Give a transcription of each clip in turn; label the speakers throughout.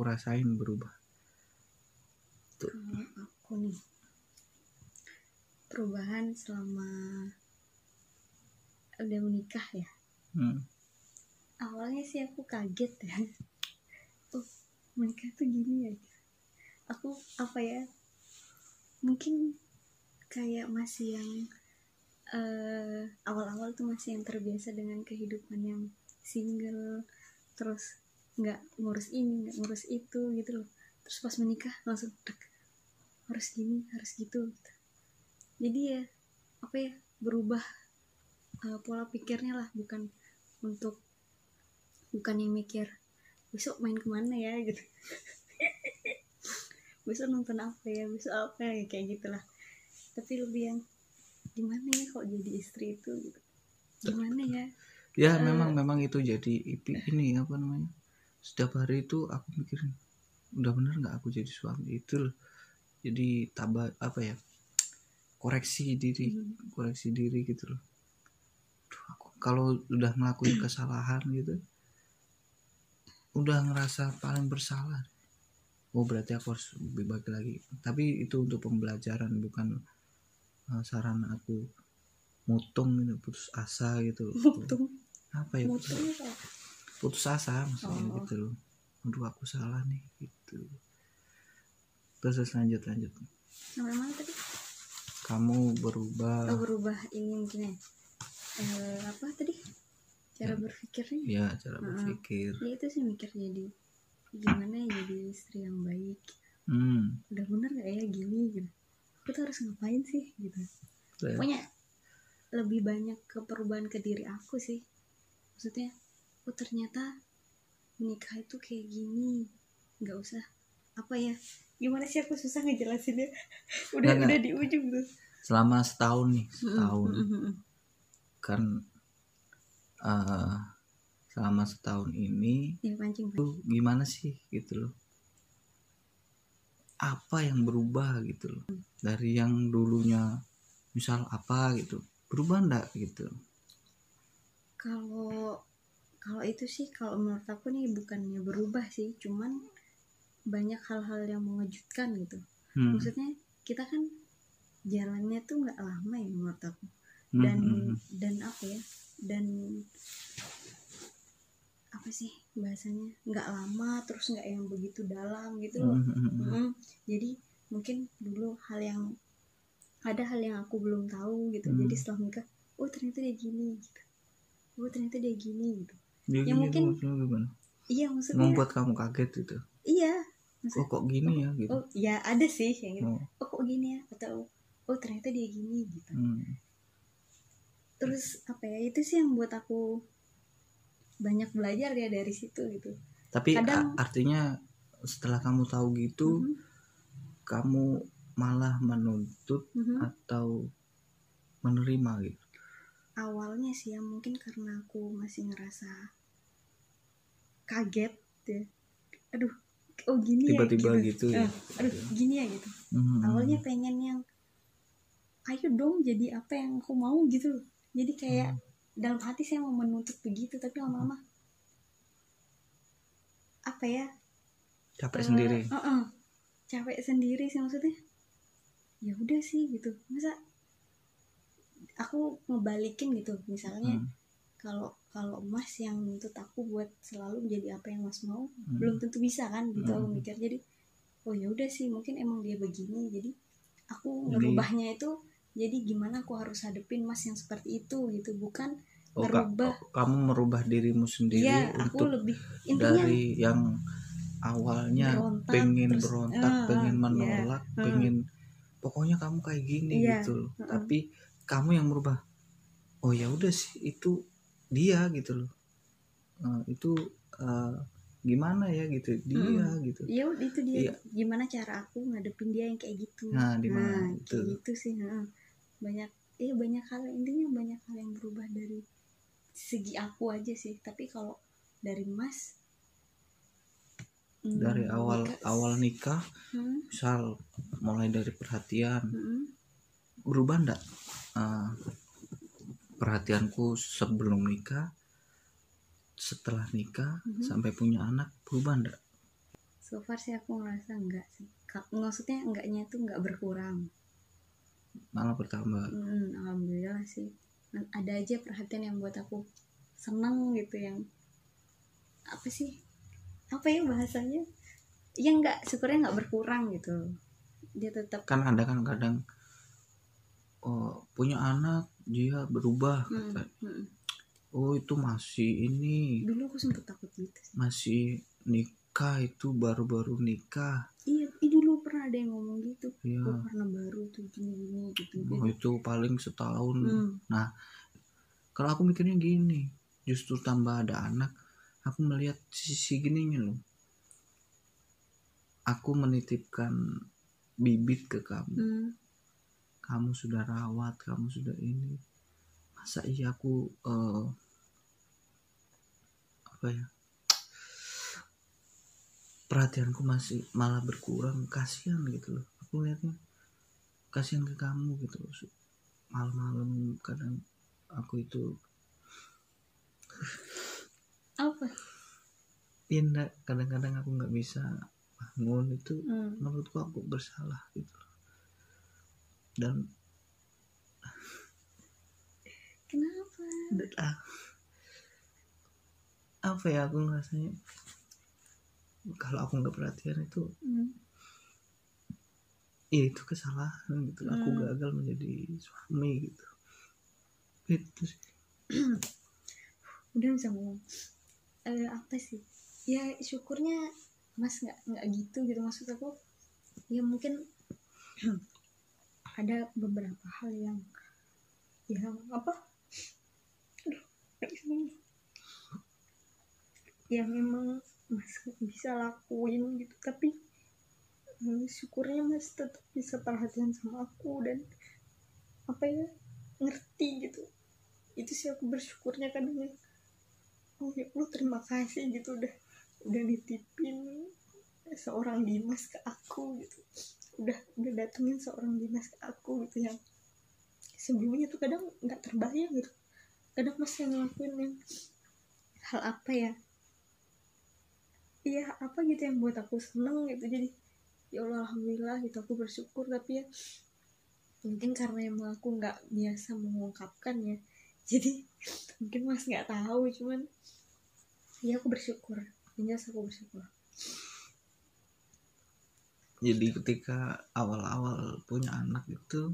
Speaker 1: aku rasain berubah.
Speaker 2: Kalau aku nih. Perubahan selama udah menikah ya?
Speaker 1: Hmm.
Speaker 2: awalnya sih aku kaget ya. Oh menikah tuh gini ya. Aku apa ya mungkin kayak masih yang eh, awal-awal tuh masih yang terbiasa dengan kehidupan yang single terus nggak ngurus ini nggak ngurus itu gitu loh. Terus pas menikah langsung dek, harus gini harus gitu, gitu jadi ya apa ya berubah eh, pola pikirnya lah bukan untuk bukan yang mikir besok main ke mana ya? gitu. Besok nonton apa ya? Besok apa? ya kayak gitulah. Tapi lebih yang gimana ya kok jadi istri itu? gitu. Gimana ya?
Speaker 1: Ya
Speaker 2: Eh.
Speaker 1: memang memang itu jadi ini apa namanya setiap hari itu aku mikirin udah bener nggak aku jadi suami? Itu loh jadi tambah apa ya koreksi diri
Speaker 2: Hmm.
Speaker 1: koreksi diri gitu loh. Duh, aku kalau udah ngelakuin kesalahan gitu udah ngerasa paling bersalah. Oh berarti aku harus lebih baik lagi. Tapi itu untuk pembelajaran bukan uh, saran aku. Mutung gitu putus asa gitu.
Speaker 2: Mutung.
Speaker 1: Apa ya
Speaker 2: mutung
Speaker 1: putus asa maksudnya
Speaker 2: Oh.
Speaker 1: gitu loh. Aduh aku salah nih gitu. Terus terus lanjut lanjut.
Speaker 2: Sampai mana tadi?
Speaker 1: Kamu berubah.
Speaker 2: Oh, berubah ini mungkin ya. Eh, apa tadi? Cara berpikirnya?
Speaker 1: Ya cara
Speaker 2: Heeh.
Speaker 1: berpikir.
Speaker 2: Ya itu sih mikir jadi gimana ya jadi istri yang baik.
Speaker 1: Hmm.
Speaker 2: Udah bener gak ya gini gitu. Aku tuh harus ngapain sih gitu.
Speaker 1: Ya.
Speaker 2: pokoknya lebih banyak ke perubahan ke diri aku sih. Maksudnya oh ternyata menikah itu kayak gini. Nggak usah. Apa ya? Gimana sih aku susah ngejelasinnya? Udah
Speaker 1: Nggak,
Speaker 2: udah di ujung tuh.
Speaker 1: Selama setahun nih setahun.
Speaker 2: Mm, mm, mm, mm.
Speaker 1: kan eh selama setahun ini
Speaker 2: ya pancing
Speaker 1: tuh gimana sih gitu loh? Apa yang berubah gitu loh? Dari yang dulunya misal apa gitu berubah enggak gitu?
Speaker 2: Kalau kalau itu sih kalau menurut aku nih bukannya berubah sih cuman banyak hal-hal yang mengejutkan gitu
Speaker 1: hmm.
Speaker 2: maksudnya kita kan jalannya tuh nggak lama ya menurut aku
Speaker 1: Hmm,
Speaker 2: dan
Speaker 1: hmm, hmm.
Speaker 2: dan apa ya dan apa sih bahasanya nggak lama terus nggak yang begitu dalam gitu loh
Speaker 1: Hmm, hmm, hmm, hmm.
Speaker 2: Mm, jadi mungkin dulu hal yang ada hal yang aku belum tahu gitu
Speaker 1: Hmm.
Speaker 2: jadi setelah nikah oh ternyata dia gini gitu oh ternyata dia gini gitu
Speaker 1: Ya,
Speaker 2: Ya,
Speaker 1: gini
Speaker 2: mungkin-
Speaker 1: maksudnya gimana?
Speaker 2: iya maksudnya
Speaker 1: membuat kamu kaget gitu?
Speaker 2: Iya maksudnya
Speaker 1: kok gini ya gitu?
Speaker 2: Oh ya ada sih yang gitu.
Speaker 1: Oh,
Speaker 2: oh kok gini ya? Atau oh ternyata dia gini gitu.
Speaker 1: Hmm.
Speaker 2: terus apa ya itu sih yang buat aku banyak belajar ya dari situ gitu.
Speaker 1: Tapi
Speaker 2: Kadang-
Speaker 1: artinya setelah kamu tahu gitu
Speaker 2: Mhm,
Speaker 1: kamu malah menuntut
Speaker 2: mhm.
Speaker 1: atau menerima gitu?
Speaker 2: Awalnya sih ya mungkin karena aku masih ngerasa kaget ya aduh oh gini
Speaker 1: tiba-tiba
Speaker 2: ya
Speaker 1: gitu, ya?
Speaker 2: Eh, aduh gini ya gitu.
Speaker 1: Mhm.
Speaker 2: awalnya pengen yang ayo dong jadi apa yang aku mau gitu loh. Jadi kayak
Speaker 1: Hmm.
Speaker 2: dalam hati saya mau menuntut begitu tapi lama-lama apa ya?
Speaker 1: Capek
Speaker 2: eh,
Speaker 1: sendiri.
Speaker 2: eh-eh, capek sendiri sih maksudnya. Ya udah sih gitu. Masa aku ngebalikin gitu misalnya
Speaker 1: Hmm,
Speaker 2: kalau kalau mas yang nuntut aku buat selalu menjadi apa yang mas mau
Speaker 1: hmm.
Speaker 2: belum tentu bisa kan gitu aku
Speaker 1: Hmm.
Speaker 2: mikir jadi oh ya udah sih mungkin emang dia begini jadi aku ngerubahnya itu jadi gimana aku harus hadepin mas yang seperti itu gitu bukan
Speaker 1: Oh, ka-
Speaker 2: ngerubah.
Speaker 1: oh, kamu merubah dirimu sendiri
Speaker 2: aku
Speaker 1: untuk
Speaker 2: lebih intinya
Speaker 1: dari yang awalnya
Speaker 2: Berontak,
Speaker 1: pengen
Speaker 2: terus,
Speaker 1: berontak,
Speaker 2: eh,
Speaker 1: pengen
Speaker 2: iya,
Speaker 1: menolak,
Speaker 2: eh.
Speaker 1: pengen pokoknya kamu kayak gini
Speaker 2: Iya,
Speaker 1: gitu loh.
Speaker 2: eh.
Speaker 1: Tapi kamu yang merubah. Oh ya udah sih itu dia gitu loh. Eh, itu eh, gimana ya gitu dia gitu.
Speaker 2: ya udah itu dia
Speaker 1: Iya.
Speaker 2: gimana cara aku ngadepin dia yang kayak gitu
Speaker 1: Nah, di mana
Speaker 2: Nah,
Speaker 1: itu?
Speaker 2: kayak gitu sih heeh. banyak iya banyak hal intinya banyak hal yang berubah dari segi aku aja sih tapi kalau dari mas hmm,
Speaker 1: Dari awal
Speaker 2: nikah-
Speaker 1: awal nikah,
Speaker 2: hmm,
Speaker 1: misal mulai dari perhatian,
Speaker 2: hmm,
Speaker 1: berubah ndak Eh, perhatianku sebelum nikah setelah nikah
Speaker 2: Mhm.
Speaker 1: sampai punya anak berubah ndak?
Speaker 2: So far sih aku ngerasa enggak sih. Maksudnya enggaknya itu enggak berkurang.
Speaker 1: Malah bertambah.
Speaker 2: Hmm, alhamdulillah sih. Ada aja perhatian yang buat aku seneng gitu yang apa sih? Apa ya bahasanya? Ya enggak syukurnya enggak berkurang gitu. Dia tetap
Speaker 1: kan ada kan kadang oh, punya anak dia berubah
Speaker 2: Hmm,
Speaker 1: kata.
Speaker 2: hmm.
Speaker 1: oh itu masih ini.
Speaker 2: Dulu aku sempet takut gitu sih.
Speaker 1: masih nikah itu baru-baru nikah.
Speaker 2: Iya dulu pernah ada yang ngomong gitu.
Speaker 1: Ya
Speaker 2: oh, karena baru tuh gini-gini gitu
Speaker 1: oh, itu paling setahun.
Speaker 2: Hmm,
Speaker 1: kalau aku mikirnya gini justru tambah ada anak aku melihat sisi gininya loh. Aku menitipkan bibit ke kamu.
Speaker 2: Hmm,
Speaker 1: kamu sudah rawat kamu sudah ini. Masa iya aku eh, apa ya? Perhatianku masih malah berkurang. Kasihan gitu loh aku lihatnya kasihan ke kamu gitu loh malam-malam kadang aku itu
Speaker 2: apa?
Speaker 1: Indah kadang-kadang aku nggak bisa bangun itu
Speaker 2: hmm.
Speaker 1: menurutku aku bersalah gitu. Dan
Speaker 2: kenapa?
Speaker 1: Ah, apa ya aku ngerasanya? Kalau aku nggak perhatian itu
Speaker 2: hmm.
Speaker 1: ya itu kesalahan gitu. Aku
Speaker 2: Hmm.
Speaker 1: gagal menjadi suami gitu. Itu sih.
Speaker 2: Udah bisa ngomong. Eh, apa sih? Ya syukurnya mas nggak nggak gitu gitu. Maksud aku ya mungkin ada beberapa hal yang yang apa? Yang memang mas bisa lakuin gitu tapi eh, syukurnya mas tetap bisa perhatian sama aku dan apa ya ngerti gitu. Itu sih aku bersyukurnya kadang yang oh ya Allah terima kasih gitu udah udah nitipin seorang Dimas ke aku gitu udah udah datengin seorang Dimas ke aku gitu yang sebelumnya tuh kadang nggak terbayang gitu. Kadang masih ngelakuin yang hal apa ya? Iya apa gitu yang buat aku seneng gitu. Jadi ya Allah alhamdulillah gitu aku bersyukur. Tapi ya mungkin karena emang aku nggak biasa mengungkapkan ya. Jadi mungkin mas nggak tahu cuman ya aku bersyukur. Jelas aku bersyukur
Speaker 1: jadi ketika awal-awal punya anak itu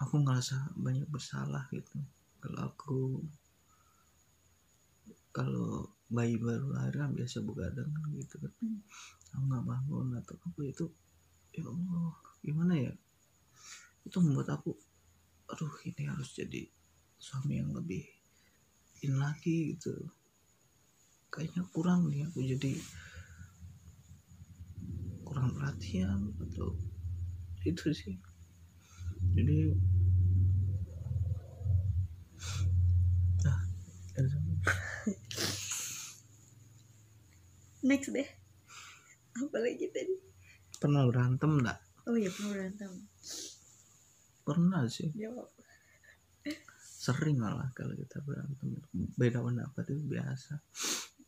Speaker 1: aku ngerasa banyak bersalah gitu. Kalau aku kalau bayi baru lahir kan biasa begadang kan gitu kan.
Speaker 2: Hmm.
Speaker 1: aku nggak bangun atau apa itu ya Allah gimana ya? Itu membuat aku aduh ini harus jadi suami yang lebih in lagi gitu. Kayaknya kurang nih aku jadi kurang perhatian atau itu sih. Jadi ah
Speaker 2: next deh. Apa lagi tadi?
Speaker 1: Pernah berantem enggak
Speaker 2: oh iya pernah berantem.
Speaker 1: Pernah sih.
Speaker 2: Jawab
Speaker 1: sering malah kalau kita berantem. Beda pendapat itu biasa.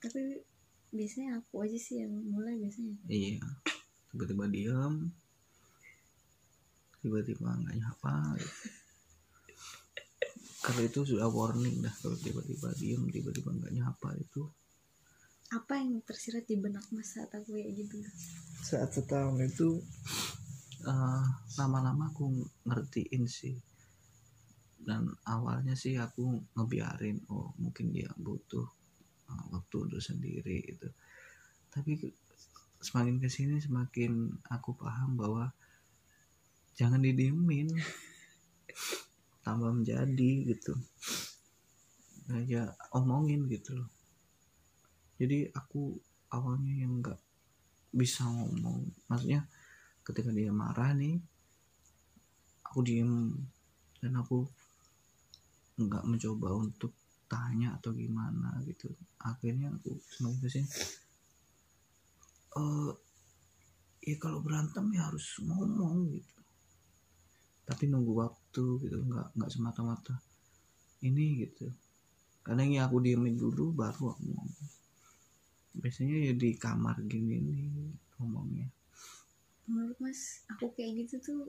Speaker 2: Tapi biasanya aku aja sih yang mulai biasanya.
Speaker 1: Iya tiba-tiba diam tiba-tiba nggak nyapa. Gitu. kalau itu sudah warning dah kalau tiba-tiba diam tiba-tiba nggak nyapa itu.
Speaker 2: Apa yang tersirat di benak mas saat aku kayak gitu?
Speaker 1: Saat setahun itu eh, lama-lama aku ngertiin sih. Dan awalnya sih aku ngebiarin oh mungkin dia butuh eh, waktu untuk sendiri itu tapi semakin ke sini semakin aku paham bahwa jangan didiemin. Tambah menjadi gitu. Ya omongin gitu loh. Jadi aku awalnya yang nggak bisa ngomong. Maksudnya ketika dia marah nih aku diem. Dan aku nggak mencoba untuk tanya atau gimana gitu. Akhirnya aku semakin ke sini eh ya kalau berantem ya harus ngomong gitu. Tapi nunggu waktu gitu nggak nggak semata-mata. Ini gitu. Kadang ya aku diemin dulu baru aku ngomong. Biasanya ya di kamar gini nih ngomongnya.
Speaker 2: Menurut mas aku kayak gitu tuh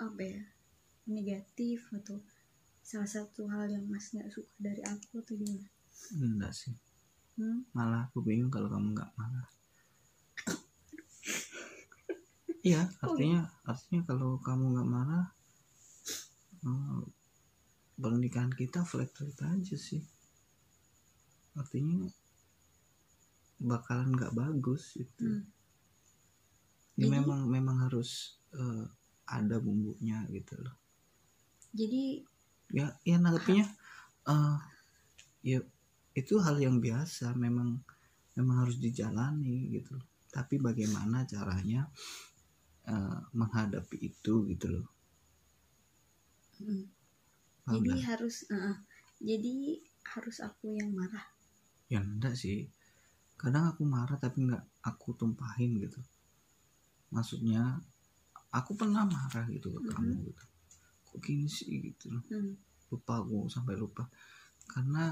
Speaker 2: apa ya negatif atau salah satu hal yang mas nggak suka dari aku atau gimana?
Speaker 1: Enggak sih.
Speaker 2: Hmm?
Speaker 1: malah aku bingung kalau kamu nggak marah iya. Artinya artinya kalau kamu nggak marah eh, pernikahan kita flat flat aja sih. Artinya bakalan nggak bagus itu.
Speaker 2: Hmm.
Speaker 1: Ya,
Speaker 2: Jadi-
Speaker 1: memang memang harus eh, ada bumbunya gitu loh.
Speaker 2: Jadi
Speaker 1: ya ya nanggapnya eh ya itu hal yang biasa memang memang harus dijalani gitu loh. Tapi bagaimana caranya eh, menghadapi itu gitu loh.
Speaker 2: Hmm,
Speaker 1: Paham
Speaker 2: jadi
Speaker 1: nggak?
Speaker 2: harus uh, jadi harus aku yang marah.
Speaker 1: Ya enggak sih. Kadang aku marah tapi nggak aku tumpahin gitu. Maksudnya aku pernah marah gitu ke
Speaker 2: Mhm.
Speaker 1: kamu gitu. Kok gini sih gitu loh.
Speaker 2: Hmm.
Speaker 1: lupa aku sampai lupa. Karena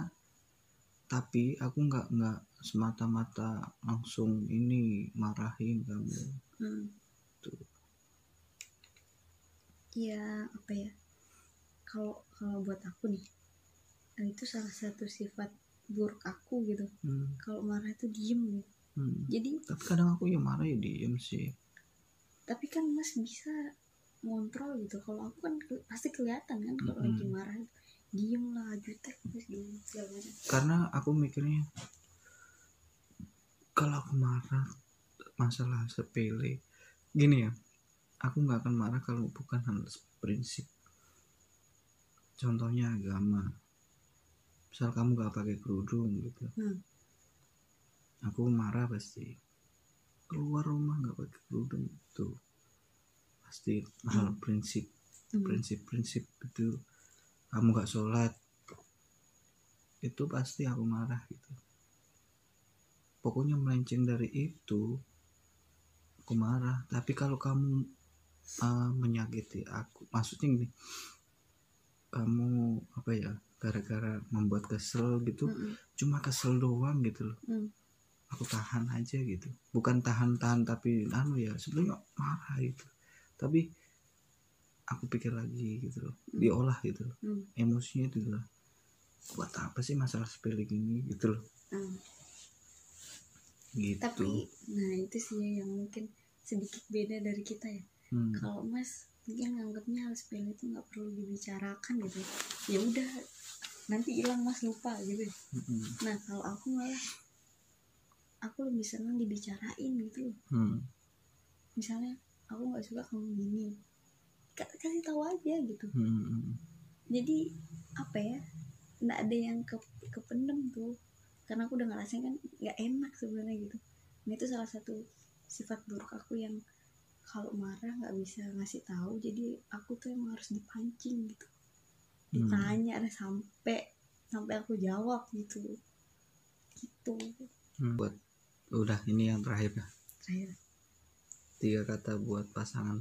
Speaker 1: tapi aku nggak nggak semata-mata langsung ini marahin kamu.
Speaker 2: Hmm. Ya apa ya? Kalau kalau buat aku nih eh, itu salah satu sifat buruk aku gitu.
Speaker 1: Hmm,
Speaker 2: kalau marah itu diem gitu.
Speaker 1: Hmm.
Speaker 2: jadi
Speaker 1: tapi kadang aku ya marah ya diem sih.
Speaker 2: Tapi kan mas bisa ngontrol gitu. Kalau aku kan ke- pasti kelihatan kan kalau
Speaker 1: Mm-mm.
Speaker 2: lagi marah. Diem lah jutek terus gini segala macam.
Speaker 1: Karena aku mikirnya kalau aku marah masalah sepele gini ya aku nggak akan marah kalau bukan hal prinsip. Contohnya agama. Misal kamu nggak pakai kerudung gitu.
Speaker 2: Hmm.
Speaker 1: aku marah pasti. Keluar rumah nggak pakai kerudung itu pasti hal prinsip
Speaker 2: Hmm.
Speaker 1: prinsip-prinsip itu. Kamu nggak sholat itu pasti aku marah gitu. Pokoknya melenceng dari itu aku marah. Tapi kalau kamu uh, menyakiti aku maksudnya gini kamu apa ya gara-gara membuat kesel gitu
Speaker 2: Mm-mm.
Speaker 1: cuma kesel doang gitu loh
Speaker 2: Hmm.
Speaker 1: aku tahan aja gitu bukan tahan-tahan tapi anu ya sebenarnya marah gitu tapi aku pikir lagi gitu loh
Speaker 2: Hmm.
Speaker 1: diolah gitu loh
Speaker 2: Hmm.
Speaker 1: emosinya itu loh buat apa sih masalah sepele gini gitu loh
Speaker 2: Hmm.
Speaker 1: gitu
Speaker 2: tapi nah itu sih yang mungkin sedikit beda dari kita ya
Speaker 1: Hmm.
Speaker 2: kalau mas mungkin nganggapnya hal sepele itu nggak perlu dibicarakan gitu ya udah nanti hilang mas lupa gitu
Speaker 1: Mm-mm.
Speaker 2: nah kalau aku malah aku lebih senang dibicarain gitu.
Speaker 1: Hmm.
Speaker 2: misalnya aku nggak suka kamu gini Ka- kasih tahu aja gitu
Speaker 1: Hmm.
Speaker 2: jadi apa ya nggak ada yang ke kependem tuh karena aku udah ngerasain kan nggak enak sebenarnya gitu nah itu salah satu sifat buruk aku yang kalau marah nggak bisa ngasih tahu jadi aku tuh emang harus dipancing gitu
Speaker 1: Hmm.
Speaker 2: ditanya ada sampai sampai aku jawab gitu gitu
Speaker 1: Hmm. buat udah ini yang terakhir dah.
Speaker 2: terakhir
Speaker 1: tiga kata buat pasangan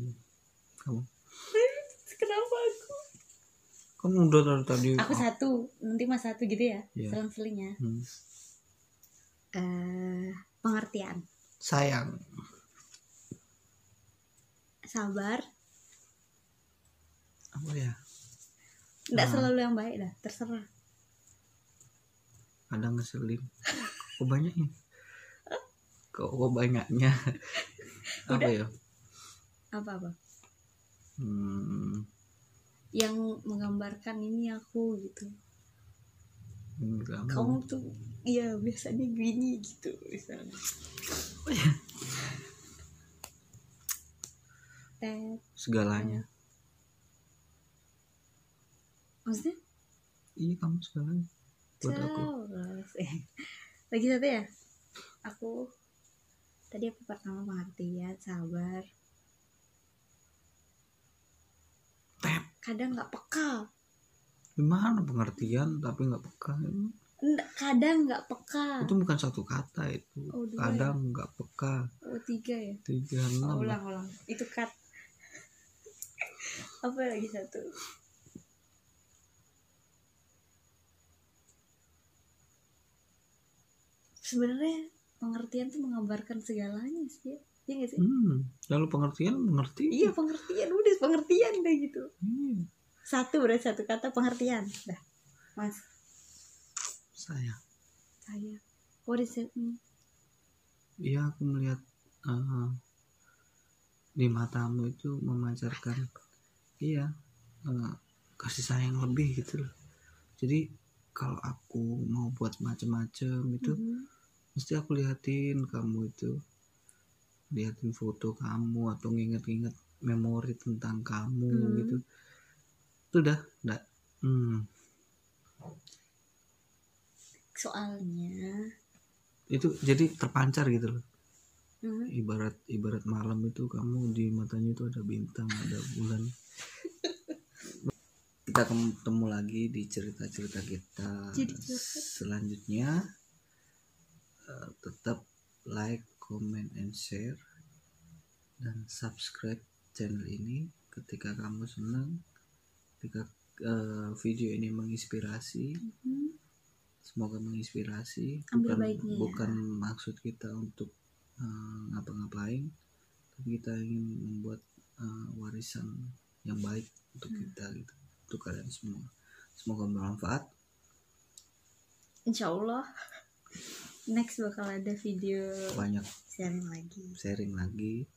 Speaker 1: kamu
Speaker 2: kenapa aku
Speaker 1: kamu udah dari tadi
Speaker 2: aku satu nanti mas satu gitu ya
Speaker 1: Iya.
Speaker 2: selang-seling ya
Speaker 1: Hmm.
Speaker 2: eh pengertian
Speaker 1: sayang
Speaker 2: sabar.
Speaker 1: Apa ya
Speaker 2: nggak
Speaker 1: Ah.
Speaker 2: selalu yang baik dah terserah.
Speaker 1: Kadang ngeselin kok banyaknya kok, kok banyaknya? Apa
Speaker 2: Udah.
Speaker 1: ya?
Speaker 2: Apa apa
Speaker 1: hmm,
Speaker 2: yang menggambarkan ini aku gitu.
Speaker 1: Kamu
Speaker 2: kamu tuh iya biasanya gini gitu misalnya Tet,
Speaker 1: segalanya.
Speaker 2: Maksudnya?
Speaker 1: Iya kamu segalanya. Buat aku.
Speaker 2: Jelas. Eh, lagi satu ya? Aku tadi apa pertama pengertian sabar.
Speaker 1: Tep.
Speaker 2: Kadang nggak peka.
Speaker 1: Gimana pengertian tapi nggak peka?
Speaker 2: Nggak, kadang nggak peka.
Speaker 1: Itu bukan satu kata itu.
Speaker 2: Oh, dua
Speaker 1: kadang nggak peka.
Speaker 2: Oh tiga ya?
Speaker 1: Tiga
Speaker 2: oh,
Speaker 1: enam.
Speaker 2: Ulang ulang. Itu cut apa lagi satu? Sebenarnya pengertian tuh mengabarkan segalanya sih. Ya Iya gak sih?
Speaker 1: Hmm lalu pengertian mengerti.
Speaker 2: Iya pengertian. Udah pengertian deh gitu.
Speaker 1: Hmm,
Speaker 2: satu berarti satu kata pengertian. Dah. Mas.
Speaker 1: Saya.
Speaker 2: Saya. What is it? Mean?
Speaker 1: iya aku melihat eh, di matamu itu memancarkan iya eh, kasih sayang lebih gitu loh. Jadi kalau aku mau buat macem-macem itu
Speaker 2: Mhm.
Speaker 1: mesti aku liatin kamu itu. Liatin foto kamu atau nginget-nginget memori tentang kamu
Speaker 2: Hmm.
Speaker 1: gitu. Itu udah udah hmm,
Speaker 2: soalnya
Speaker 1: itu jadi terpancar gitu loh.
Speaker 2: Mhm.
Speaker 1: ibarat ibarat malam itu kamu di matanya itu ada bintang ada bulan kita ketemu lagi di cerita-cerita kita
Speaker 2: Jadi
Speaker 1: selanjutnya. Eh, tetap like comment and share. Dan subscribe channel ini ketika kamu senang ketika eh, video ini menginspirasi.
Speaker 2: Mhm.
Speaker 1: semoga menginspirasi.
Speaker 2: Ambil
Speaker 1: bukan
Speaker 2: baiknya ya.
Speaker 1: bukan maksud kita untuk eh, ngapa-ngapain. Tapi kita ingin membuat eh, warisan yang baik untuk
Speaker 2: Hmm.
Speaker 1: kita gitu untuk kalian semua. Semoga bermanfaat.
Speaker 2: Insya Allah next bakal ada video
Speaker 1: banyak.
Speaker 2: sharing lagi.
Speaker 1: Sharing lagi.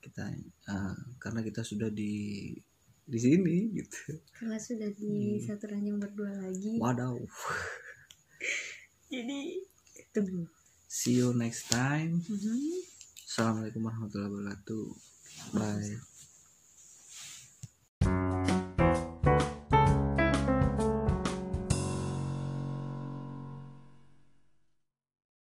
Speaker 1: Kita eh, karena kita sudah di di sini gitu.
Speaker 2: Karena sudah di
Speaker 1: Hmm.
Speaker 2: satu ranjang berdua lagi.
Speaker 1: Wadaw.
Speaker 2: Jadi tunggu.
Speaker 1: See you next time.
Speaker 2: Mhm.
Speaker 1: assalamualaikum warahmatullahi wabarakatuh. Bye